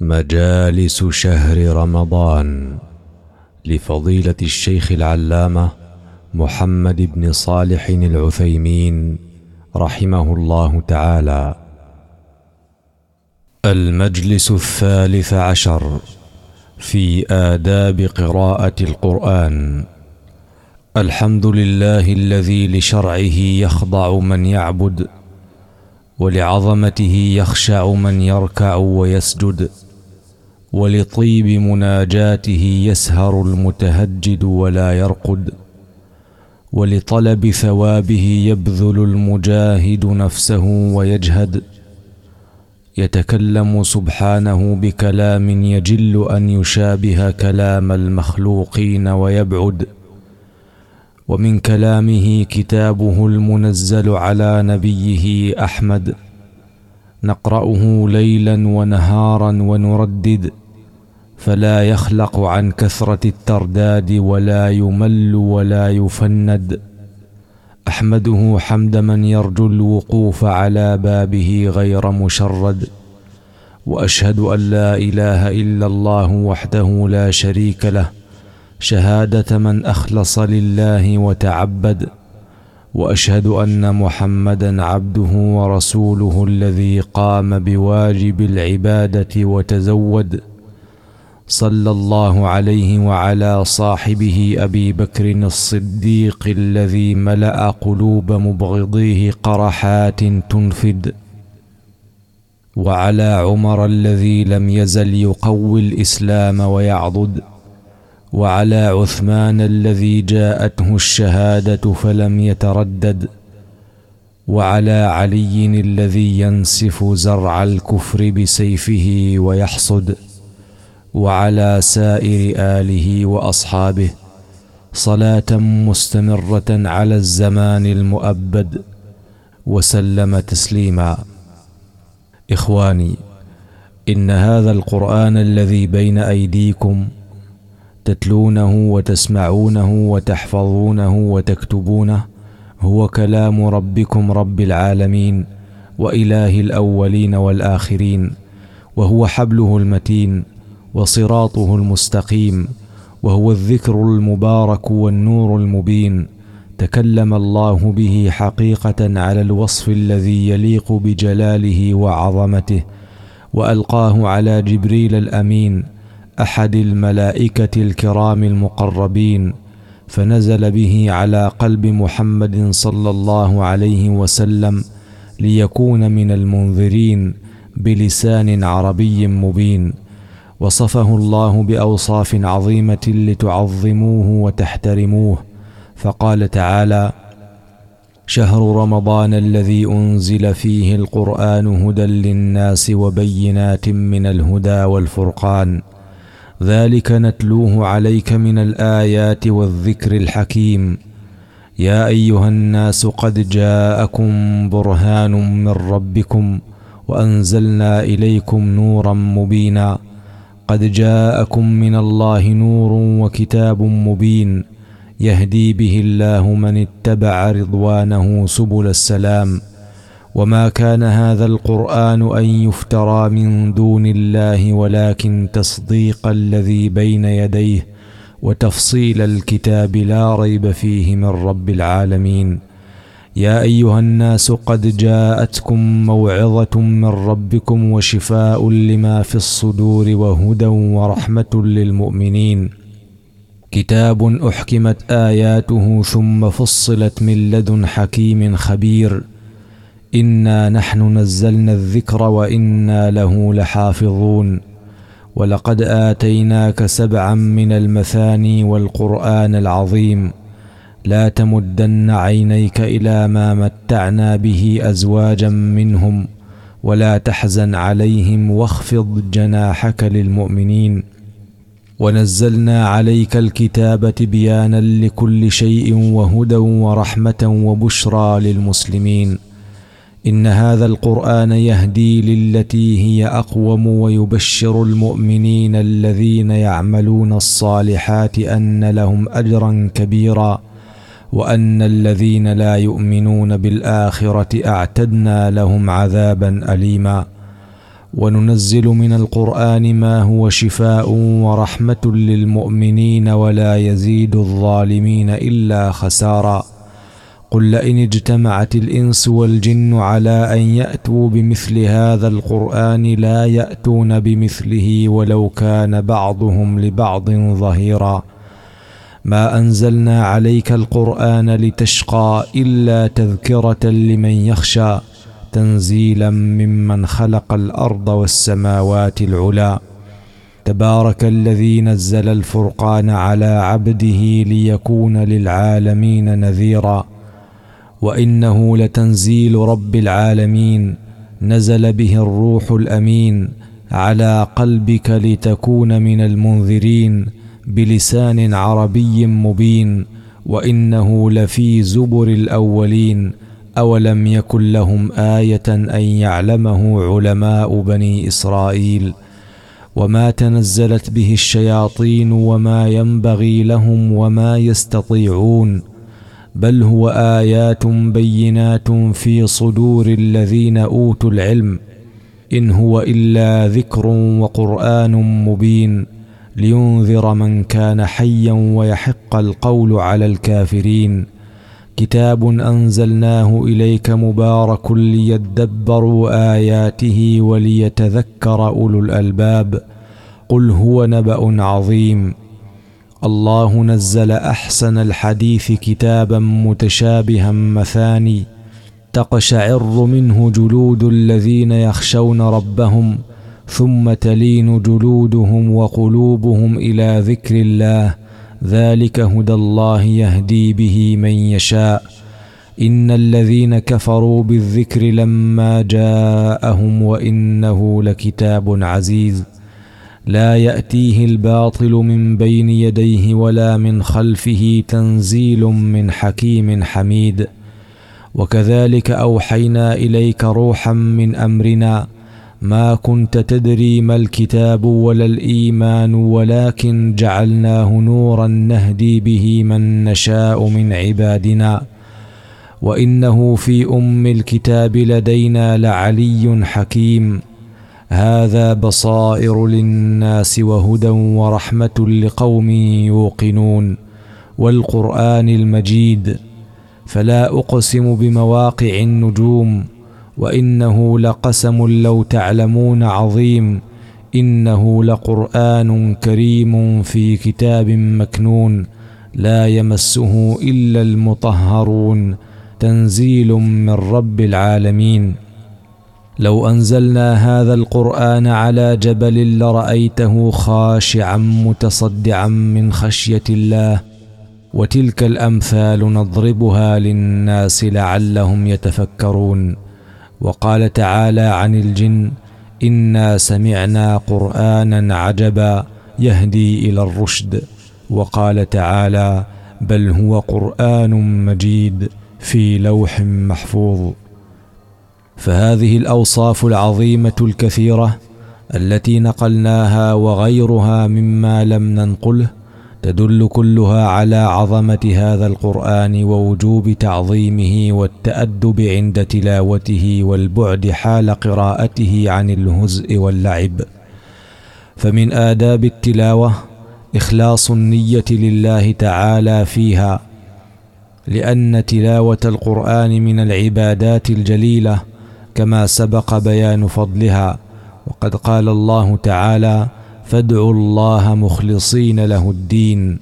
مجالس شهر رمضان لفضيلة الشيخ العلامة محمد بن صالح العثيمين رحمه الله تعالى. المجلس الثالث عشر في آداب قراءة القرآن. الحمد لله الذي لشرعه يخضع من يعبد ولعظمته يخشع من يركع ويسجد. ولطيب مناجاته يسهر المتهجد ولا يرقد ولطلب ثوابه يبذل المجاهد نفسه ويجهد. يتكلم سبحانه بكلام يجل أن يشابه كلام المخلوقين ويبعد. ومن كلامه كتابه المنزل على نبيه أحمد. نقرأه ليلا ونهارا ونردد. فلا يخلق عن كثرة الترداد ولا يمل ولا يفند. أحمده حمد من يرجو الوقوف على بابه غير مشرد. وأشهد أن لا إله إلا الله وحده لا شريك له. شهادة من أخلص لله وتعبد. وأشهد أن محمدا عبده ورسوله الذي قام بواجب العبادة وتزود. صلى الله عليه وعلى صاحبه أبي بكر الصديق الذي ملأ قلوب مبغضيه قرحات تنفد وعلى عمر الذي لم يزل يقوي الإسلام ويعضد وعلى عثمان الذي جاءته الشهادة فلم يتردد وعلى علي الذي ينسف زرع الكفر بسيفه ويحصد. وعلى سائر آله وأصحابه صلاة مستمرة على الزمان المؤبد وسلم تسليما. إخواني إن هذا القرآن الذي بين أيديكم تتلونه وتسمعونه وتحفظونه وتكتبونه هو كلام ربكم رب العالمين وإله الأولين والآخرين وهو حبله المتين وصراطه المستقيم وهو الذكر المبارك والنور المبين تكلم الله به حقيقة على الوصف الذي يليق بجلاله وعظمته وألقاه على جبريل الأمين أحد الملائكة الكرام المقربين فنزل به على قلب محمد صلى الله عليه وسلم ليكون من المنذرين بلسان عربي مبين. وصفه الله بأوصاف عظيمة لتعظموه وتحترموه. فقال تعالى شهر رمضان الذي أنزل فيه القرآن هدى للناس وبينات من الهدى والفرقان. ذلك نتلوه عليك من الآيات والذكر الحكيم. يا أيها الناس قد جاءكم برهان من ربكم وأنزلنا إليكم نورا مبينا. قد جاءكم من الله نور وكتاب مبين يهدي به الله من اتبع رضوانه سبل السلام. وما كان هذا القرآن أن يفترى من دون الله ولكن تصديق الذي بين يديه وتفصيل الكتاب لا ريب فيه من رب العالمين. يا أيها الناس قد جاءتكم موعظة من ربكم وشفاء لما في الصدور وهدى ورحمة للمؤمنين. كتاب أحكمت آياته ثم فصلت من لدن حكيم خبير. إنا نحن نزلنا الذكر وإنا له لحافظون. ولقد آتيناك سبعا من المثاني والقرآن العظيم. لا تمدن عينيك إلى ما متعنا به أزواجا منهم ولا تحزن عليهم واخفض جناحك للمؤمنين. ونزلنا عليك الكتاب تبيانا لكل شيء وهدى ورحمة وبشرى للمسلمين. إن هذا القرآن يهدي للتي هي أقوم ويبشر المؤمنين الذين يعملون الصالحات أن لهم أجرا كبيرا. وأن الذين لا يؤمنون بالآخرة أعتدنا لهم عذابا اليما. وننزل من القرآن ما هو شفاء ورحمة للمؤمنين ولا يزيد الظالمين إلا خسارا. قل لئن اجتمعت الإنس والجن على أن يأتوا بمثل هذا القرآن لا يأتون بمثله ولو كان بعضهم لبعض ظهيرا. ما أنزلنا عليك القرآن لتشقى إلا تذكرة لمن يخشى تنزيلا ممن خلق الأرض والسماوات العلى تبارك الذي نزل الفرقان على عبده ليكون للعالمين نذيرا. وإنه لتنزيل رب العالمين نزل به الروح الأمين على قلبك لتكون من المنذرين. بلسان عربي مبين وإنه لفي زبر الأولين أولم يكن لهم آية أن يعلمه علماء بني إسرائيل. وما تنزلت به الشياطين وما ينبغي لهم وما يستطيعون بل هو آيات بينات في صدور الذين أوتوا العلم إن هو إلا ذكر وقرآن مبين. لينذر من كان حيا ويحق القول على الكافرين. كتاب أنزلناه إليك مبارك ليدبروا آياته وليتذكر أولو الألباب. قل هو نبأ عظيم. الله نزل أحسن الحديث كتابا متشابها مثاني. تقشعر منه جلود الذين يخشون ربهم. ثم تلين جلودهم وقلوبهم إلى ذكر الله. ذلك هدى الله يهدي به من يشاء. إن الذين كفروا بالذكر لما جاءهم وإنه لكتاب عزيز. لا يأتيه الباطل من بين يديه ولا من خلفه تنزيل من حكيم حميد. وكذلك أوحينا إليك روحا من أمرنا ما كنت تدري ما الكتاب ولا الإيمان ولكن جعلناه نورا نهدي به من نشاء من عبادنا. وإنه في أم الكتاب لدينا لعلي حكيم. هذا بصائر للناس وهدى ورحمة لقوم يوقنون. والقرآن المجيد. فلا أقسم بمواقع النجوم. وإنه لقسم لو تعلمون عظيم. إنه لقرآن كريم في كتاب مكنون. لا يمسه إلا المطهرون. تنزيل من رب العالمين. لو أنزلنا هذا القرآن على جبل لرأيته خاشعا متصدعا من خشية الله. وتلك الأمثال نضربها للناس لعلهم يتفكرون. وقال تعالى عن الجن إنا سمعنا قرانا عجبا يهدي إلى الرشد. وقال تعالى بل هو قرآن مجيد في لوح محفوظ. فهذه الأوصاف العظيمة الكثيرة التي نقلناها وغيرها مما لم ننقله تدل كلها على عظمة هذا القرآن ووجوب تعظيمه والتأدب عند تلاوته والبعد حال قراءته عن الهزء واللعب. فمن آداب التلاوة إخلاص النية لله تعالى فيها لأن تلاوة القرآن من العبادات الجليلة كما سبق بيان فضلها. وقد قال الله تعالى فادعوا الله مخلصين له الدين.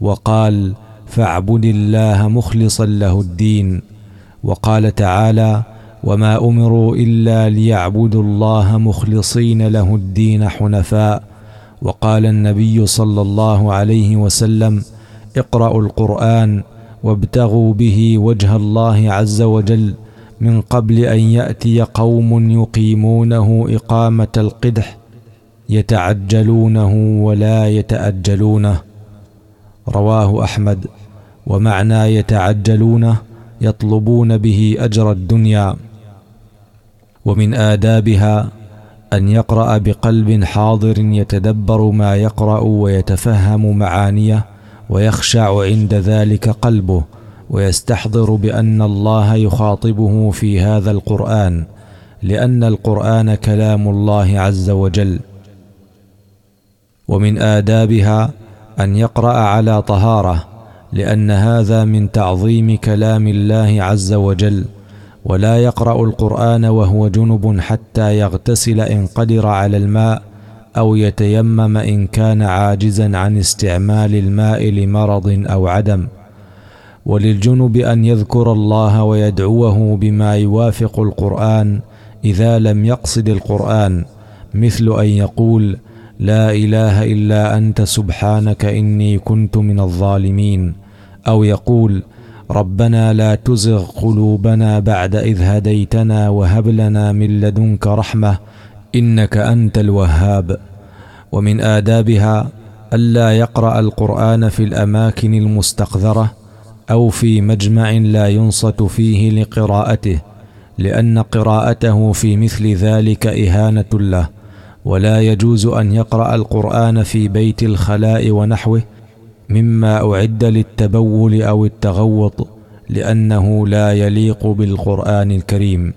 وقال فاعبد الله مخلصا له الدين. وقال تعالى وما أمروا إلا ليعبدوا الله مخلصين له الدين حنفاء. وقال النبي صلى الله عليه وسلم اقرأوا القرآن وابتغوا به وجه الله عز وجل من قبل أن يأتي قوم يقيمونه إقامة القدح يتعجلونه ولا يتأجلونه. رواه أحمد. ومعنى يتعجلونه يطلبون به أجر الدنيا. ومن آدابها أن يقرأ بقلب حاضر يتدبر ما يقرأ ويتفهم معانيه ويخشع عند ذلك قلبه ويستحضر بأن الله يخاطبه في هذا القرآن لأن القرآن كلام الله عز وجل. ومن آدابها أن يقرأ على طهارة لأن هذا من تعظيم كلام الله عز وجل ولا يقرأ القرآن وهو جنب حتى يغتسل إن قدر على الماء أو يتيمم إن كان عاجزا عن استعمال الماء لمرض أو عدم. وللجنب أن يذكر الله ويدعوه بما يوافق القرآن إذا لم يقصد القرآن مثل أن يقول: لا إله إلا أنت سبحانك إني كنت من الظالمين. أو يقول ربنا لا تزغ قلوبنا بعد إذ هديتنا وهب لنا من لدنك رحمة إنك أنت الوهاب. ومن آدابها ألا يقرأ القرآن في الأماكن المستقذرة أو في مجمع لا ينصت فيه لقراءته لأن قراءته في مثل ذلك إهانة له. ولا يجوز أن يقرأ القرآن في بيت الخلاء ونحوه مما أعد للتبول أو التغوط لأنه لا يليق بالقرآن الكريم.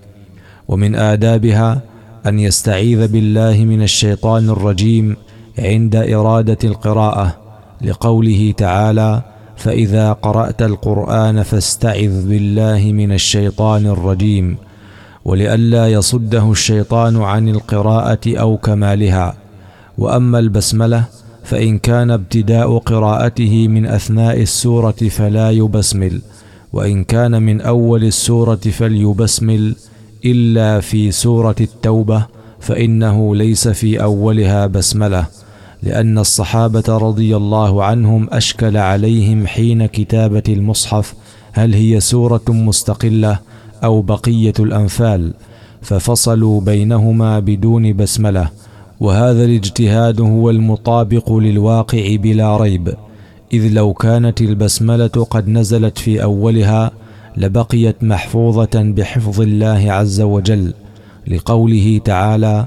ومن آدابها أن يستعيذ بالله من الشيطان الرجيم عند إرادة القراءة لقوله تعالى: فإذا قرأت القرآن فاستعذ بالله من الشيطان الرجيم ولئلا يصده الشيطان عن القراءة أو كمالها. وأما البسملة فإن كان ابتداء قراءته من أثناء السورة فلا يبسمل وإن كان من أول السورة فليبسمل إلا في سورة التوبة فإنه ليس في أولها بسملة لأن الصحابة رضي الله عنهم أشكل عليهم حين كتابة المصحف هل هي سورة مستقلة أو بقية الأنفال ففصلوا بينهما بدون بسملة وهذا الاجتهاد هو المطابق للواقع بلا ريب إذ لو كانت البسملة قد نزلت في أولها لبقيت محفوظة بحفظ الله عز وجل لقوله تعالى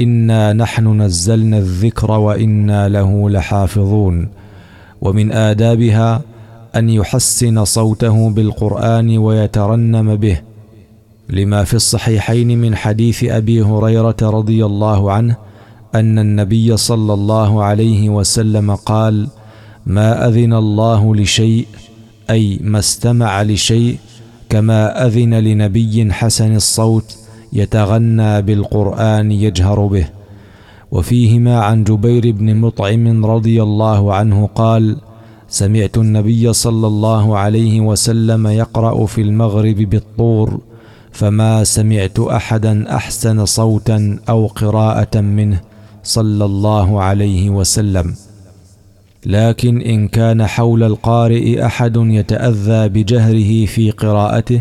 إنا نحن نزلنا الذكر وإنا له لحافظون ومن آدابها أن يحسن صوته بالقرآن ويترنم به لما في الصحيحين من حديث أبي هريرة رضي الله عنه أن النبي صلى الله عليه وسلم قال ما أذن الله لشيء أي ما استمع لشيء كما أذن لنبي حسن الصوت يتغنى بالقرآن يجهر به. وفيهما عن جبير بن مطعم رضي الله عنه قال سمعت النبي صلى الله عليه وسلم يقرأ في المغرب بالطور فما سمعت أحدا أحسن صوتا أو قراءة منه صلى الله عليه وسلم. لكن إن كان حول القارئ أحد يتأذى بجهره في قراءته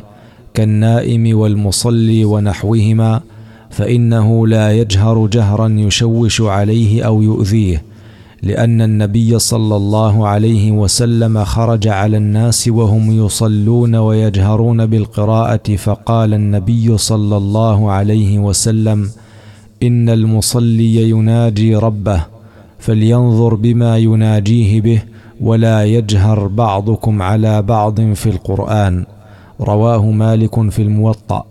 كالنائم والمصلي ونحوهما فإنه لا يجهر جهرا يشوش عليه أو يؤذيه. لأن النبي صلى الله عليه وسلم خرج على الناس وهم يصلون ويجهرون بالقراءة فقال النبي صلى الله عليه وسلم إن المصلي يناجي ربه فلينظر بما يناجيه به ولا يجهر بعضكم على بعض في القرآن. رواه مالك في الموطأ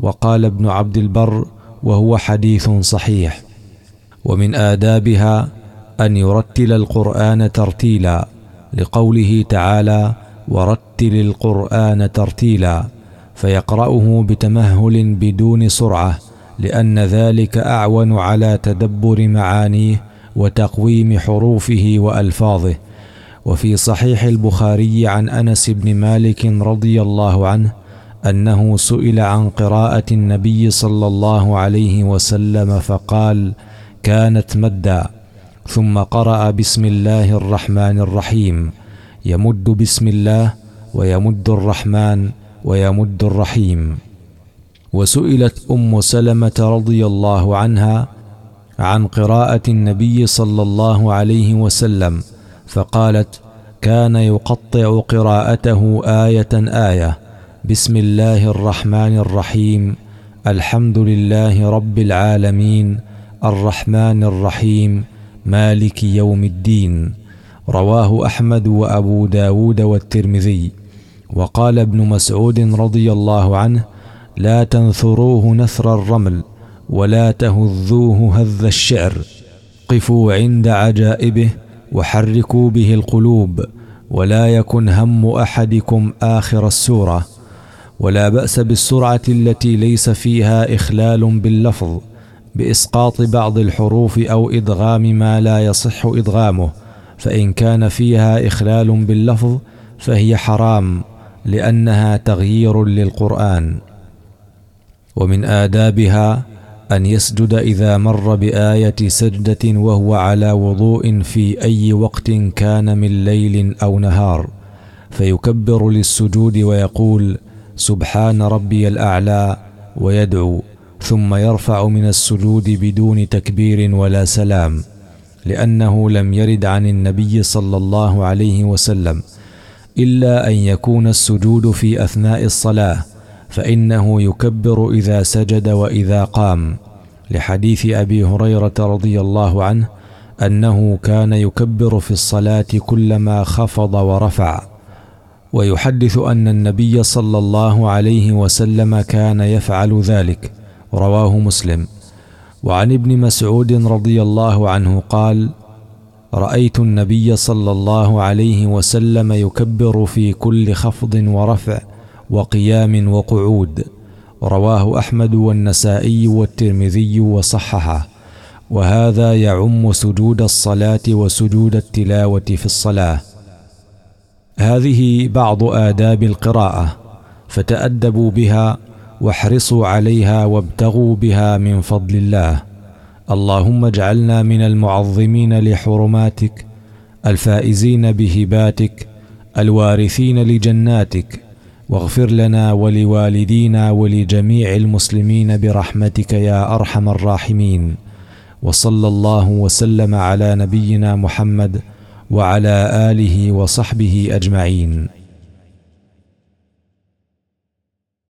وقال ابن عبد البر وهو حديث صحيح. ومن آدابها أن يرتل القرآن ترتيلا لقوله تعالى ورتل القرآن ترتيلا فيقرأه بتمهل بدون سرعة لأن ذلك أعون على تدبر معانيه وتقويم حروفه وألفاظه. وفي صحيح البخاري عن أنس بن مالك رضي الله عنه أنه سئل عن قراءة النبي صلى الله عليه وسلم فقال كانت مدا ثم قرأ بسم الله الرحمن الرحيم. يمد بسم الله ويمد الرحمن ويمد الرحيم. وسئلت أم سلمة رضي الله عنها عن قراءة النبي صلى الله عليه وسلم فقالت كان يقطع قراءته آية آية. بسم الله الرحمن الرحيم. الحمد لله رب العالمين. الرحمن الرحيم. مالك يوم الدين. رواه أحمد وأبو داود والترمذي. وقال ابن مسعود رضي الله عنه لا تنثروه نثر الرمل ولا تهذوه هذ الشعر. قفوا عند عجائبه وحركوا به القلوب ولا يكن هم أحدكم آخر السورة. ولا بأس بالسرعة التي ليس فيها إخلال باللفظ. بإسقاط بعض الحروف أو إدغام ما لا يصح إدغامه فإن كان فيها إخلال باللفظ فهي حرام لأنها تغيير للقرآن. ومن آدابها أن يسجد إذا مر بآية سجدة وهو على وضوء في أي وقت كان من ليل أو نهار فيكبر للسجود ويقول سبحان ربي الأعلى ويدعو. ثم يرفع من السجود بدون تكبير ولا سلام لأنه لم يرد عن النبي صلى الله عليه وسلم إلا أن يكون السجود في أثناء الصلاة فإنه يكبر إذا سجد وإذا قام لحديث أبي هريرة رضي الله عنه أنه كان يكبر في الصلاة كلما خفض ورفع. ويحدث أن النبي صلى الله عليه وسلم كان يفعل ذلك. رواه مسلم. وعن ابن مسعود رضي الله عنه قال رأيت النبي صلى الله عليه وسلم يكبر في كل خفض ورفع وقيام وقعود. رواه أحمد والنسائي والترمذي وصححه. وهذا يعم سجود الصلاة وسجود التلاوة في الصلاة. هذه بعض آداب القراءة فتأدبوا بها واحرصوا عليها وابتغوا بها من فضل الله. اللهم اجعلنا من المعظمين لحرماتك الفائزين بهباتك الوارثين لجناتك. واغفر لنا ولوالدينا ولجميع المسلمين برحمتك يا أرحم الراحمين. وصلى الله وسلم على نبينا محمد وعلى آله وصحبه أجمعين.